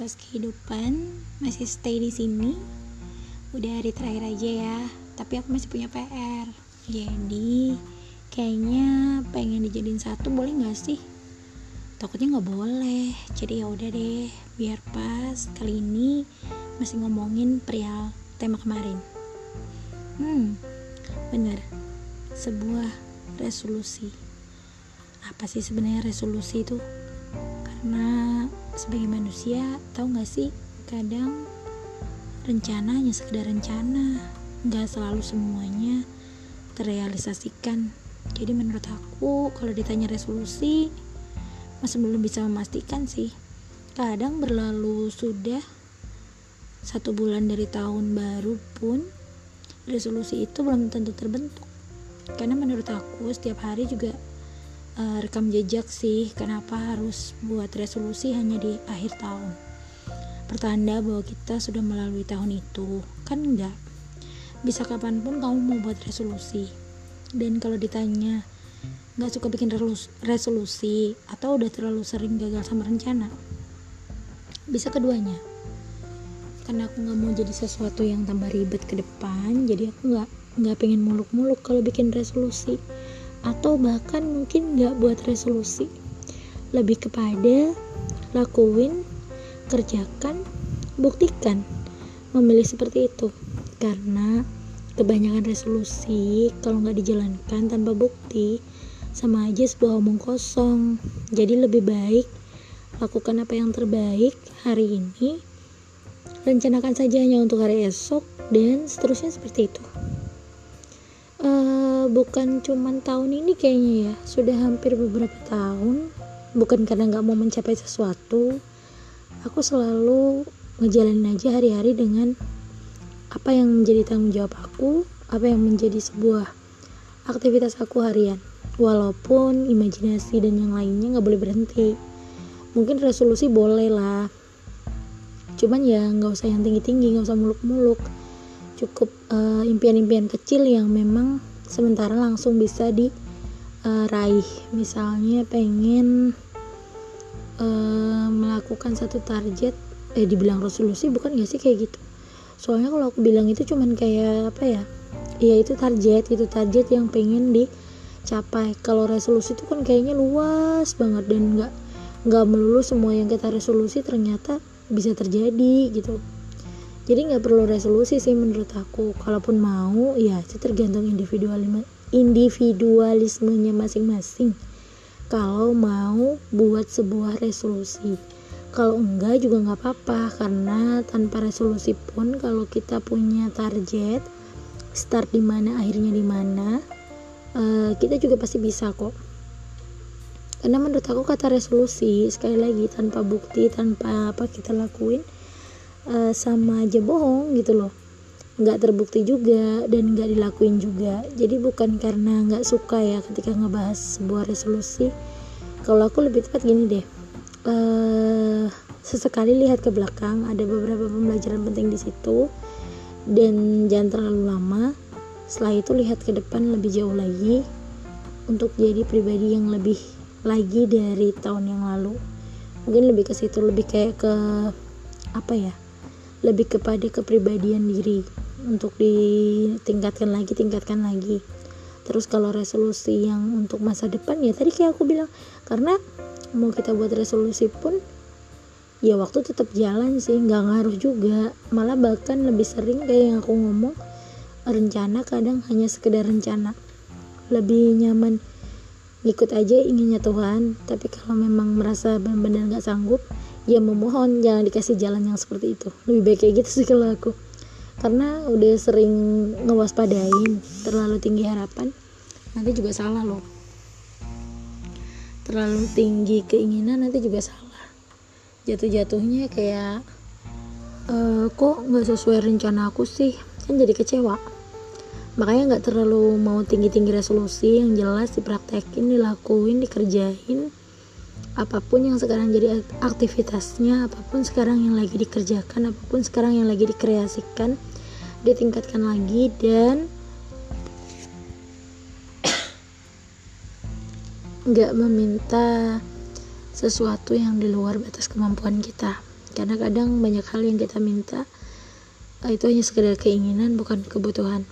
Fakultas Kehidupan masih stay di sini. Udah hari terakhir aja ya, tapi aku masih punya PR. Jadi kayaknya pengen dijadiin satu boleh nggak sih? Takutnya nggak boleh. Jadi ya udah deh, biar pas kali ini masih ngomongin perihal tema kemarin. Hmm, bener. Sebuah resolusi. Apa sih sebenarnya resolusi itu? Karena sebagai manusia tahu nggak sih kadang rencana hanya sekedar rencana nggak selalu semuanya terrealisasikan. Jadi menurut aku kalau ditanya resolusi masih belum bisa memastikan sih. Kadang berlalu sudah satu bulan dari tahun baru pun resolusi itu belum tentu terbentuk. Karena menurut aku setiap hari juga uh, rekam jejak sih kenapa harus buat resolusi hanya di akhir tahun? Pertanda bahwa kita sudah melalui tahun itu. Kan enggak. Bisa kapan pun kamu mau buat resolusi. Dan kalau ditanya nggak suka bikin resolusi atau udah terlalu sering gagal sama rencana? Bisa keduanya. Karena aku nggak mau jadi sesuatu yang tambah ribet ke depan jadi aku nggak nggak pengen muluk-muluk kalau bikin resolusi atau bahkan mungkin nggak buat resolusi. Lebih kepada lakuin kerjakan buktikan memilih seperti itu. Karena kebanyakan resolusi kalau nggak dijalankan tanpa bukti sama aja sebuah omong kosong. Jadi lebih baik lakukan apa yang terbaik hari ini rencanakan saja hanya untuk hari esok dan seterusnya seperti itu bukan cuman tahun ini kayaknya ya. Sudah hampir beberapa tahun. Bukan karena nggak mau mencapai sesuatu. Aku selalu ngejalanin aja hari-hari dengan apa yang menjadi tanggung jawab aku apa yang menjadi sebuah aktivitas aku harian. Walaupun imajinasi dan yang lainnya nggak boleh berhenti. Mungkin resolusi boleh lah. Cuman ya nggak usah yang tinggi-tinggi nggak usah muluk-muluk. Cukup uh, impian-impian kecil yang memang sementara langsung bisa diraih uh, misalnya pengen uh, melakukan satu target eh dibilang resolusi bukan gak sih kayak gitu? Soalnya kalau aku bilang itu cuman kayak apa ya? Ya itu target itu target yang pengen dicapai. Kalau resolusi itu kan kayaknya luas banget dan nggak nggak melulu semua yang kita resolusi ternyata bisa terjadi gitu jadi nggak perlu resolusi sih menurut aku. Kalaupun mau ya itu tergantung individualisme individualismenya masing-masing. Kalau mau buat sebuah resolusi. Kalau enggak juga nggak apa-apa karena tanpa resolusi pun kalau kita punya target start di mana akhirnya di mana uh, kita juga pasti bisa kok. Karena menurut aku kata resolusi sekali lagi tanpa bukti tanpa apa kita lakuin uh, sama aja bohong gitu loh. Nggak terbukti juga dan nggak dilakuin juga. Jadi bukan karena nggak suka ya ketika ngebahas sebuah resolusi. Kalau aku lebih tepat gini deh. Uh, sesekali lihat ke belakang ada beberapa pembelajaran penting di situ. Dan jangan terlalu lama. Setelah itu lihat ke depan lebih jauh lagi untuk jadi pribadi yang lebih lagi dari tahun yang lalu. Mungkin lebih ke situ lebih kayak ke apa ya lebih kepada kepribadian diri untuk ditingkatkan lagi tingkatkan lagi. Terus kalau resolusi yang untuk masa depan ya tadi kayak aku bilang karena mau kita buat resolusi pun ya waktu tetap jalan sih nggak ngaruh juga. Malah bahkan lebih sering kayak yang aku ngomong rencana kadang hanya sekedar rencana. Lebih nyaman ngikut aja inginnya Tuhan tapi kalau memang merasa benar-benar nggak sanggup ya memohon jangan dikasih jalan yang seperti itu. Lebih baik kayak gitu sih kalau aku. Karena udah sering ngewaspadain terlalu tinggi harapan nanti juga salah loh. Terlalu tinggi keinginan nanti juga salah. Jatuh-jatuhnya kayak e, kok nggak sesuai rencana aku sih? Kan jadi kecewa. Makanya nggak terlalu mau tinggi-tinggi resolusi yang jelas dipraktekin dilakuin dikerjain apa pun yang sekarang jadi aktivitasnya apa pun sekarang yang lagi dikerjakan apa pun sekarang yang lagi dikreasikan ditingkatkan lagi dan nggak meminta sesuatu yang di luar batas kemampuan kita. Karena kadang banyak hal yang kita minta eh, itu hanya sekedar keinginan bukan kebutuhan.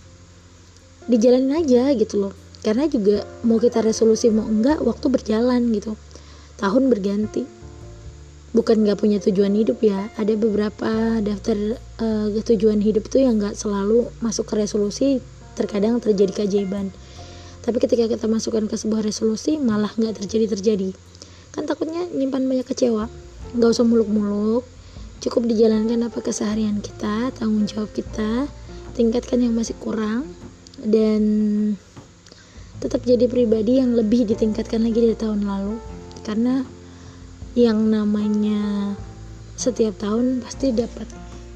Dijalanin aja gitu loh. Karena juga mau kita resolusi mau enggak waktu berjalan gitu tahun berganti. Bukan nggak punya tujuan hidup ya. Ada beberapa daftar uh, tujuan hidup tuh yang nggak selalu masuk ke resolusi terkadang terjadi keajaiban. Tapi ketika kita masukkan ke sebuah resolusi malah nggak terjadi terjadi kan takutnya nyimpan banyak kecewa. Nggak usah muluk-muluk. Cukup dijalankan apa keseharian kita tanggung jawab kita tingkatkan yang masih kurang dan tetap jadi pribadi yang lebih ditingkatkan lagi dari tahun lalu karena yang namanya setiap tahun pasti dapat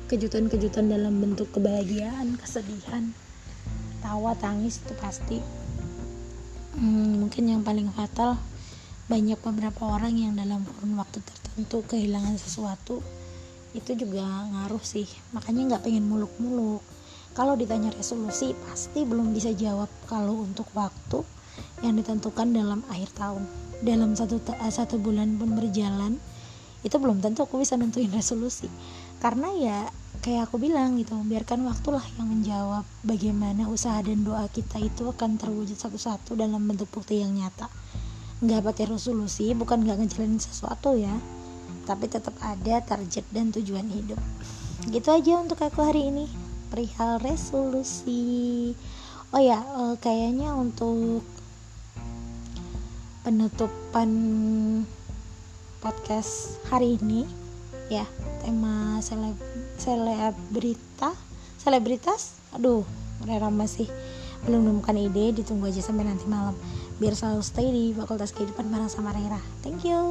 kejutan-kejutan dalam bentuk kebahagiaan, kesedihan, tawa, tangis itu pasti. Hmm, mungkin yang paling fatal banyak beberapa orang yang dalam kurun waktu tertentu kehilangan sesuatu itu juga ngaruh sih. Makanya nggak pengen muluk-muluk. Kalau ditanya resolusi pasti belum bisa jawab kalau untuk waktu yang ditentukan dalam akhir tahun. Dalam satu eh, satu bulan pun berjalan itu belum tentu aku bisa nentuin resolusi. Karena ya kayak aku bilang gitu biarkan waktulah yang menjawab bagaimana usaha dan doa kita itu akan terwujud satu-satu dalam bentuk bukti yang nyata. Nggak pakai resolusi bukan nggak ngejalanin sesuatu ya tapi tetap ada target dan tujuan hidup. Gitu aja untuk aku hari ini perihal resolusi. Oh ya uh, kayaknya untuk penutupan podcast hari ini. Ya tema seleb selebrita selebritas? Aduh udah masih belum menemukan ide ditunggu aja sampai nanti malam. Biar selalu stay di fakultas kehidupan bareng sama Rera. Thank you